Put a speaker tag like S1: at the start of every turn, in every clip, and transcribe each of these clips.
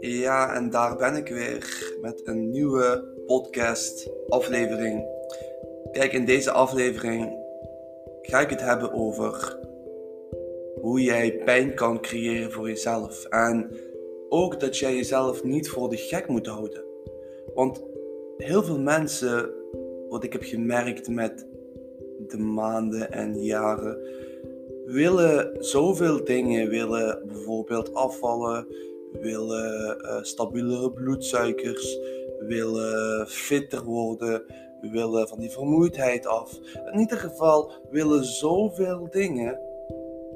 S1: Ja, en daar ben ik weer met een nieuwe podcast-aflevering. Kijk, in deze aflevering ga ik het hebben over hoe jij pijn kan creëren voor jezelf. En ook dat jij jezelf niet voor de gek moet houden. Want heel veel mensen, wat ik heb gemerkt met de maanden en jaren, willen zoveel dingen. Willen bijvoorbeeld afvallen, willen uh, stabielere bloedsuikers, willen fitter worden, willen van die vermoeidheid af. In ieder geval willen zoveel dingen.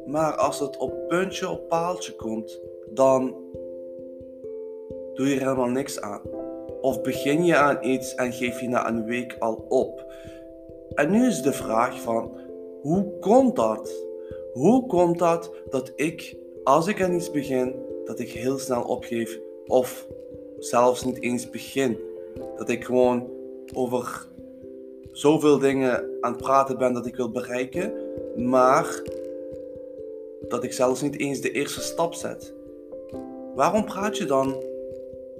S1: Maar als het op puntje op paaltje komt, dan doe je er helemaal niks aan. Of begin je aan iets en geef je na een week al op. En nu is de vraag van, hoe komt dat? Hoe komt dat dat ik, als ik aan iets begin, dat ik heel snel opgeef of zelfs niet eens begin? Dat ik gewoon over zoveel dingen aan het praten ben dat ik wil bereiken, maar dat ik zelfs niet eens de eerste stap zet. Waarom praat je dan?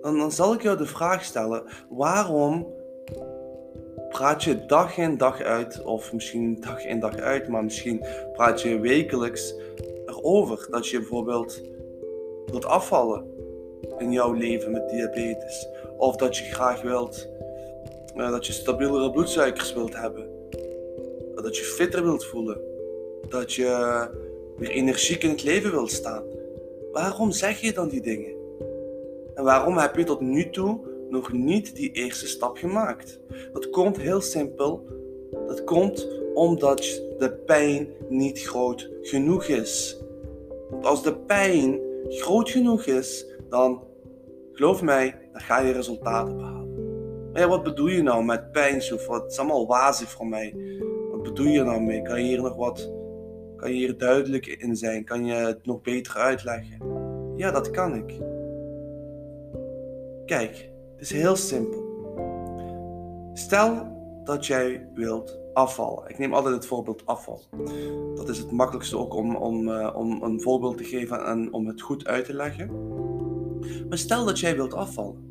S1: Dan, dan zal ik jou de vraag stellen: waarom praat je dag in dag uit, of misschien dag in dag uit, maar misschien praat je wekelijks erover dat je bijvoorbeeld wilt afvallen in jouw leven met diabetes, of dat je graag wilt uh, dat je stabielere bloedsuikers wilt hebben, dat je fitter wilt voelen, dat je weer energiek in het leven wilt staan. Waarom zeg je dan die dingen? En waarom heb je tot nu toe nog niet die eerste stap gemaakt? Dat komt heel simpel. Dat komt omdat de pijn niet groot genoeg is. Want als de pijn groot genoeg is, dan geloof mij, dan ga je resultaten behalen. Maar ja, wat bedoel je nou met pijnsoef? Wat is allemaal wazig voor mij. Wat bedoel je nou mee? Kan je hier nog wat, kan je hier duidelijk in zijn? Kan je het nog beter uitleggen? Ja, dat kan ik. Kijk, het is heel simpel. Stel dat jij wilt afvallen. Ik neem altijd het voorbeeld afval. Dat is het makkelijkste ook om, om, uh, om een voorbeeld te geven en om het goed uit te leggen. Maar stel dat jij wilt afvallen.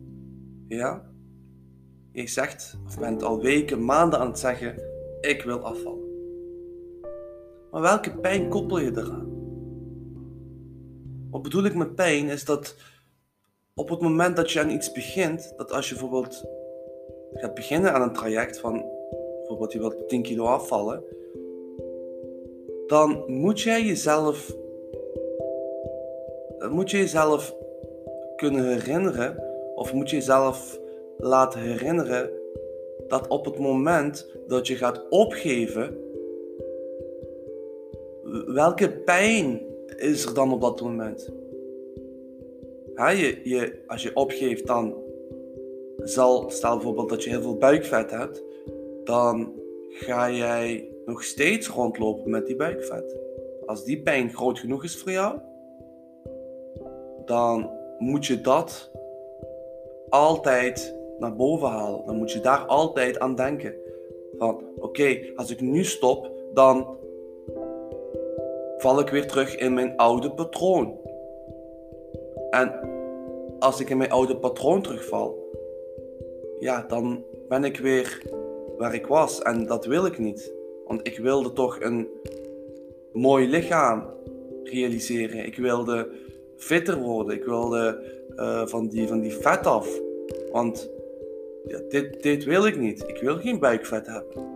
S1: Ja? Je zegt, of bent al weken, maanden aan het zeggen, ik wil afvallen. Maar welke pijn koppel je eraan? Wat bedoel ik met pijn is dat op het moment dat je aan iets begint, dat als je bijvoorbeeld gaat beginnen aan een traject van bijvoorbeeld je wilt 10 kilo afvallen, dan moet jij jezelf, moet je jezelf kunnen herinneren, of moet je jezelf laten herinneren dat op het moment dat je gaat opgeven, welke pijn is er dan op dat moment? Ja, je, je, als je opgeeft, dan zal, stel bijvoorbeeld dat je heel veel buikvet hebt, dan ga jij nog steeds rondlopen met die buikvet. Als die pijn groot genoeg is voor jou, dan moet je dat altijd naar boven halen. Dan moet je daar altijd aan denken. Van oké, als ik nu stop, dan val ik weer terug in mijn oude patroon. En als ik in mijn oude patroon terugval, ja, dan ben ik weer waar ik was. En dat wil ik niet. Want ik wilde toch een mooi lichaam realiseren. Ik wilde fitter worden. Ik wilde uh, van, die, van die vet af. Want ja, dit, dit wil ik niet. Ik wil geen buikvet hebben.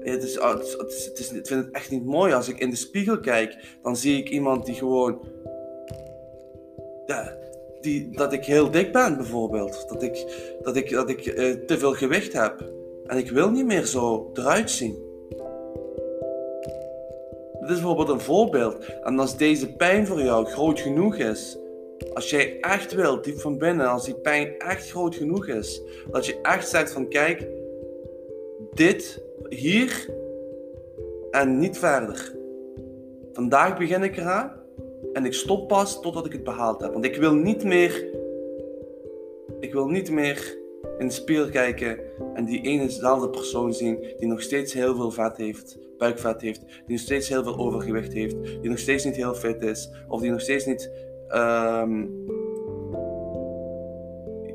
S1: Het is, het is, het is, ik vind het echt niet mooi. Als ik in de spiegel kijk, dan zie ik iemand die gewoon. Die, dat ik heel dik ben, bijvoorbeeld. Dat ik, dat ik, dat ik uh, te veel gewicht heb. En ik wil niet meer zo eruit zien. Dit is bijvoorbeeld een voorbeeld. En als deze pijn voor jou groot genoeg is, als jij echt wilt, diep van binnen, als die pijn echt groot genoeg is, dat je echt zegt van kijk, dit hier en niet verder. Vandaag begin ik eraan en ik stop pas totdat ik het behaald heb. Want ik wil niet meer, ik wil niet meer in de spiegel kijken en die ene dezelfde persoon zien die nog steeds heel veel vet heeft, buikvet heeft, die nog steeds heel veel overgewicht heeft, die nog steeds niet heel fit is, of die nog steeds niet, ehm,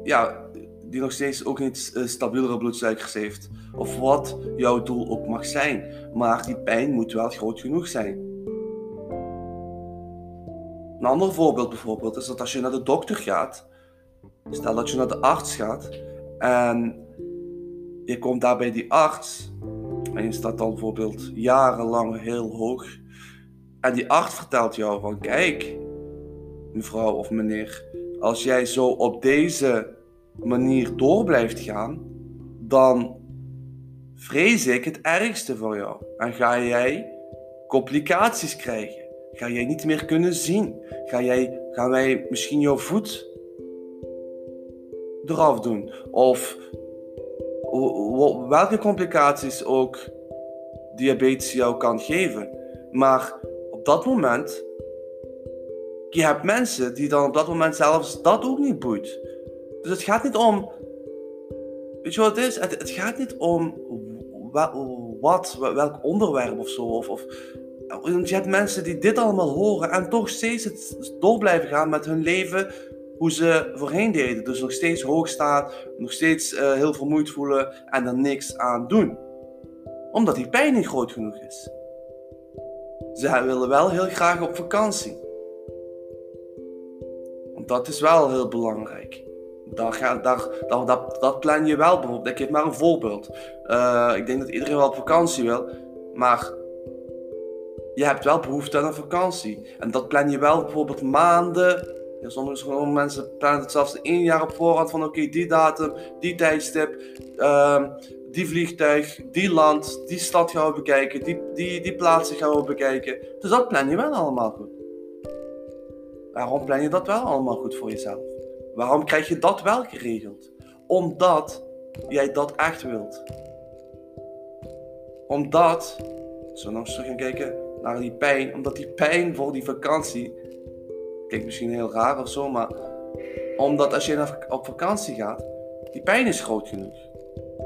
S1: ja, die nog steeds ook niet uh, stabielere bloedsuikers heeft, of wat jouw doel ook mag zijn. Maar die pijn moet wel groot genoeg zijn. Een ander voorbeeld bijvoorbeeld is dat als je naar de dokter gaat, stel dat je naar de arts gaat en je komt daar bij die arts en je staat dan bijvoorbeeld jarenlang heel hoog. En die arts vertelt jou van kijk, mevrouw of meneer, als jij zo op deze manier door blijft gaan, dan vrees ik het ergste voor jou. En ga jij complicaties krijgen. Ga jij niet meer kunnen zien. Ga jij, gaan wij misschien jouw voet eraf doen. Of welke complicaties ook diabetes jou kan geven. Maar op dat moment, je hebt mensen die dan op dat moment zelfs dat ook niet boeit. Dus het gaat niet om, weet je wat het is? Het, gaat niet om wat, welk onderwerp of zo. Of, of, je hebt mensen die dit allemaal horen en toch steeds het door blijven gaan met hun leven hoe ze voorheen deden. Dus nog steeds hoog staan, nog steeds uh, heel vermoeid voelen en er niks aan doen. Omdat die pijn niet groot genoeg is. Ze willen wel heel graag op vakantie. Want dat is wel heel belangrijk. Daar daar, dat, dat plan je wel bijvoorbeeld. Ik geef maar een voorbeeld. Uh, ik denk dat iedereen wel op vakantie wil. Maar je hebt wel behoefte aan een vakantie. En dat plan je wel bijvoorbeeld maanden ja, sommige mensen plannen het zelfs één jaar op voorhand van oké, die datum, die tijdstip, uh, die vliegtuig, die land, die stad gaan we bekijken, die, die, die plaatsen gaan we bekijken. Dus dat plan je wel allemaal goed. Waarom plan je dat wel allemaal goed voor jezelf? Waarom krijg je dat wel geregeld? Omdat jij dat echt wilt. Omdat, zo nog eens terug gaan kijken naar die pijn, omdat die pijn voor die vakantie klinkt misschien heel raar of zo, maar omdat als je op vakantie gaat, die pijn is groot genoeg.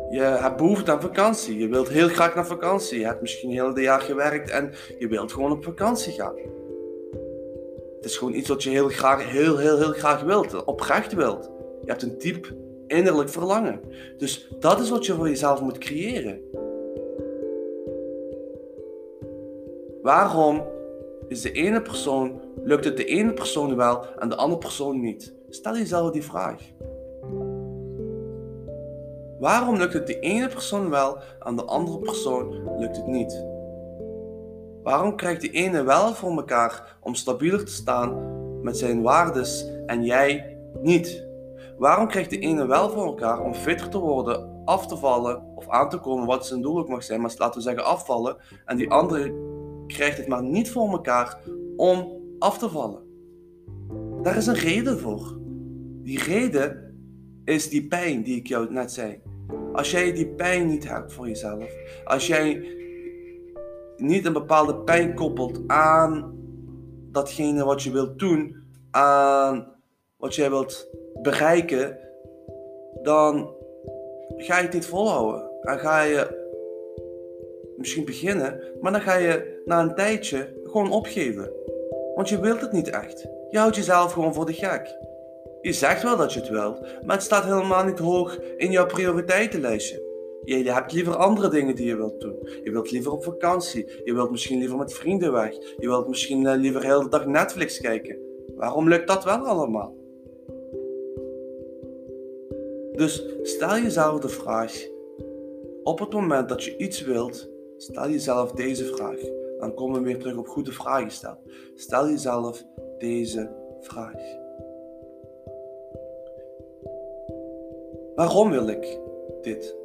S1: Je hebt behoefte aan vakantie. Je wilt heel graag naar vakantie. Je hebt misschien heel het jaar gewerkt en je wilt gewoon op vakantie gaan. Het is gewoon iets wat je heel graag, heel, heel, heel graag wilt. Oprecht wilt. Je hebt een diep innerlijk verlangen. Dus dat is wat je voor jezelf moet creëren. Waarom is de ene persoon, lukt het de ene persoon wel en de andere persoon niet? Stel jezelf die vraag. Waarom lukt het de ene persoon wel en de andere persoon lukt het niet? Waarom krijgt de ene wel voor elkaar om stabieler te staan met zijn waardes en jij niet? Waarom krijgt de ene wel voor elkaar om fitter te worden, af te vallen of aan te komen, wat zijn doel ook mag zijn, maar laten we zeggen afvallen, en die andere krijgt het maar niet voor elkaar om af te vallen. Daar is een reden voor. Die reden is die pijn die ik jou net zei. Als jij die pijn niet hebt voor jezelf, als jij niet een bepaalde pijn koppelt aan datgene wat je wilt doen, aan wat jij wilt bereiken, dan ga je het niet volhouden. Dan ga je misschien beginnen, maar dan ga je na een tijdje gewoon opgeven. Want je wilt het niet echt. Je houdt jezelf gewoon voor de gek. Je zegt wel dat je het wilt, maar het staat helemaal niet hoog in jouw prioriteitenlijstje. Je hebt liever andere dingen die je wilt doen. Je wilt liever op vakantie. Je wilt misschien liever met vrienden weg. Je wilt misschien eh, liever de dag Netflix kijken. Waarom lukt dat wel allemaal? Dus stel jezelf de vraag: op het moment dat je iets wilt, Stel jezelf deze vraag. Dan komen we weer terug op goede vragen stellen. Stel jezelf deze vraag. Waarom wil ik dit?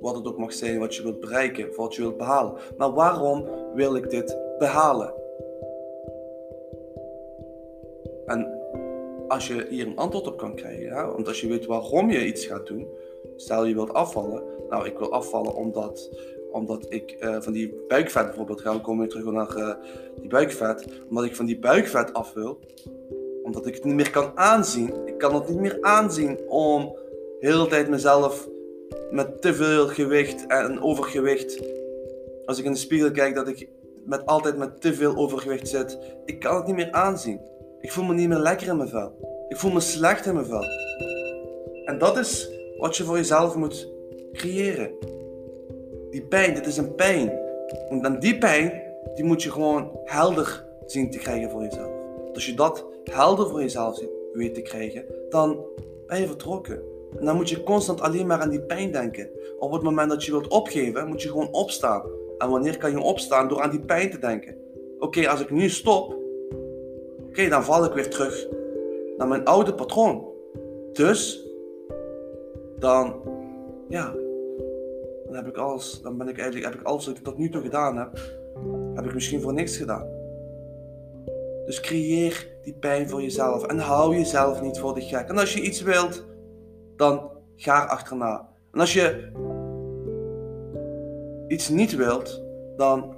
S1: Wat het ook mag zijn, wat je wilt bereiken, wat je wilt behalen. Maar waarom wil ik dit behalen? En als je hier een antwoord op kan krijgen, ja, want als je weet waarom je iets gaat doen, stel je wilt afvallen. Nou, ik wil afvallen omdat omdat ik uh, van die buikvet bijvoorbeeld, gaan we komen weer terug naar uh, die buikvet, omdat ik van die buikvet af wil, omdat ik het niet meer kan aanzien. Ik kan het niet meer aanzien om de tijd mezelf met te veel gewicht en overgewicht Als ik in de spiegel kijk dat ik met, altijd met te veel overgewicht zit, ik kan het niet meer aanzien. Ik voel me niet meer lekker in mijn vel. Ik voel me slecht in mijn vel. En dat is wat je voor jezelf moet creëren. Die pijn, dit is een pijn. En dan die pijn, die moet je gewoon helder zien te krijgen voor jezelf. Als je dat helder voor jezelf weet te krijgen, dan ben je vertrokken. En dan moet je constant alleen maar aan die pijn denken. Op het moment dat je wilt opgeven, moet je gewoon opstaan. En wanneer kan je opstaan? Door aan die pijn te denken. Oké, als ik nu stop, oké, dan val ik weer terug naar mijn oude patroon. Dus, dan, ja, dan heb ik alles, dan ben ik eigenlijk, heb ik alles wat ik tot nu toe gedaan heb, heb ik misschien voor niks gedaan. Dus creëer die pijn voor jezelf en hou jezelf niet voor de gek. En als je iets wilt, dan ga er achterna. En als je iets niet wilt, dan.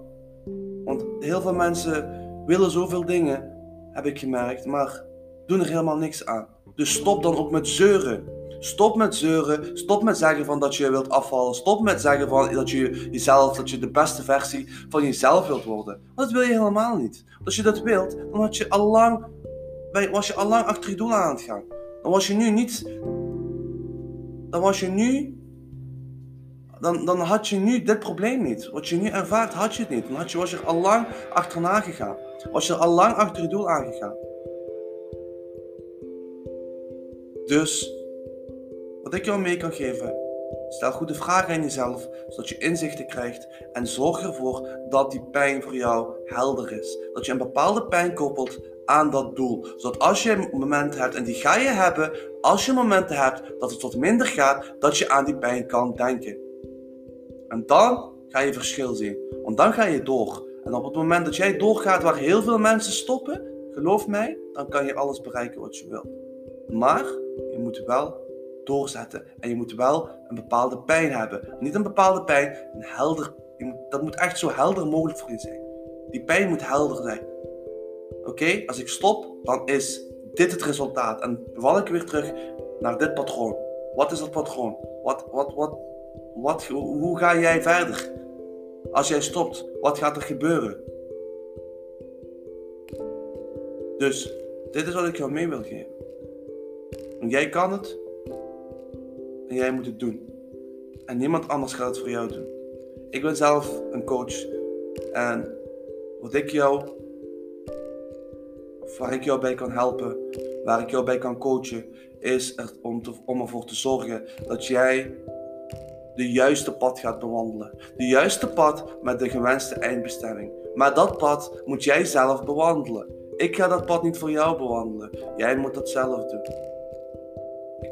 S1: Want heel veel mensen willen zoveel dingen, heb ik gemerkt, maar doen er helemaal niks aan. Dus stop dan ook met zeuren. Stop met zeuren. Stop met zeggen van dat je wilt afvallen. Stop met zeggen van dat je jezelf, dat je de beste versie van jezelf wilt worden. Dat wil je helemaal niet. Als je dat wilt, dan had je allang, was je allang achter je doel aan het gaan. Dan was je nu niet. Dan was je nu. Dan, dan had je nu dit probleem niet. Wat je nu ervaart, had je het niet. Dan had je, was je er allang achterna gegaan. Was je er allang achter je doel aangegaan. Dus wat ik jou mee kan geven, stel goede vragen aan jezelf, zodat je inzichten krijgt en zorg ervoor dat die pijn voor jou helder is. Dat je een bepaalde pijn koppelt aan dat doel. Zodat als je een moment hebt, en die ga je hebben, als je momenten hebt dat het wat minder gaat, dat je aan die pijn kan denken. En dan ga je verschil zien. Want dan ga je door. En op het moment dat jij doorgaat waar heel veel mensen stoppen, geloof mij, dan kan je alles bereiken wat je wilt. Maar je moet wel doorzetten. En je moet wel een bepaalde pijn hebben. Niet een bepaalde pijn, een helder. dat moet echt zo helder mogelijk voor je zijn. Die pijn moet helder zijn. Oké, als ik stop, dan is dit het resultaat. En val ik weer terug naar dit patroon. Wat is dat patroon? Wat, wat, wat, wat, hoe ga jij verder? Als jij stopt, wat gaat er gebeuren? Dus, dit is wat ik jou mee wil geven. En jij kan het, en jij moet het doen. En niemand anders gaat het voor jou doen. Ik ben zelf een coach. En wat ik jou, waar ik jou bij kan helpen, waar ik jou bij kan coachen, is er om, om ervoor te zorgen dat jij de juiste pad gaat bewandelen. De juiste pad met de gewenste eindbestemming. Maar dat pad moet jij zelf bewandelen. Ik ga dat pad niet voor jou bewandelen. Jij moet dat zelf doen.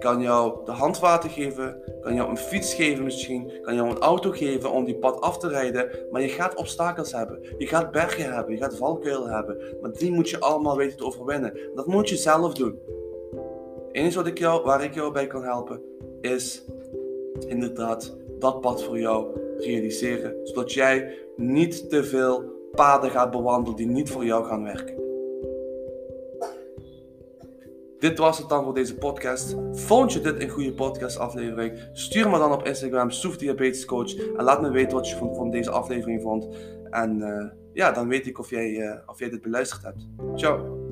S1: Kan jou de handwater geven, kan jou een fiets geven misschien, kan jou een auto geven om die pad af te rijden, maar je gaat obstakels hebben. Je gaat bergen hebben, je gaat valkuilen hebben, maar die moet je allemaal weten te overwinnen. Dat moet je zelf doen. Het enige wat ik jou, waar ik jou bij kan helpen, is inderdaad dat pad voor jou realiseren, zodat jij niet te veel paden gaat bewandelen die niet voor jou gaan werken. Dit was het dan voor deze podcast. Vond je dit een goede podcastaflevering? Stuur me dan op Instagram, Soef Diabetes Coach. En laat me weten wat je van, deze aflevering vond. En uh, ja, dan weet ik of jij, uh, of jij dit beluisterd hebt. Ciao.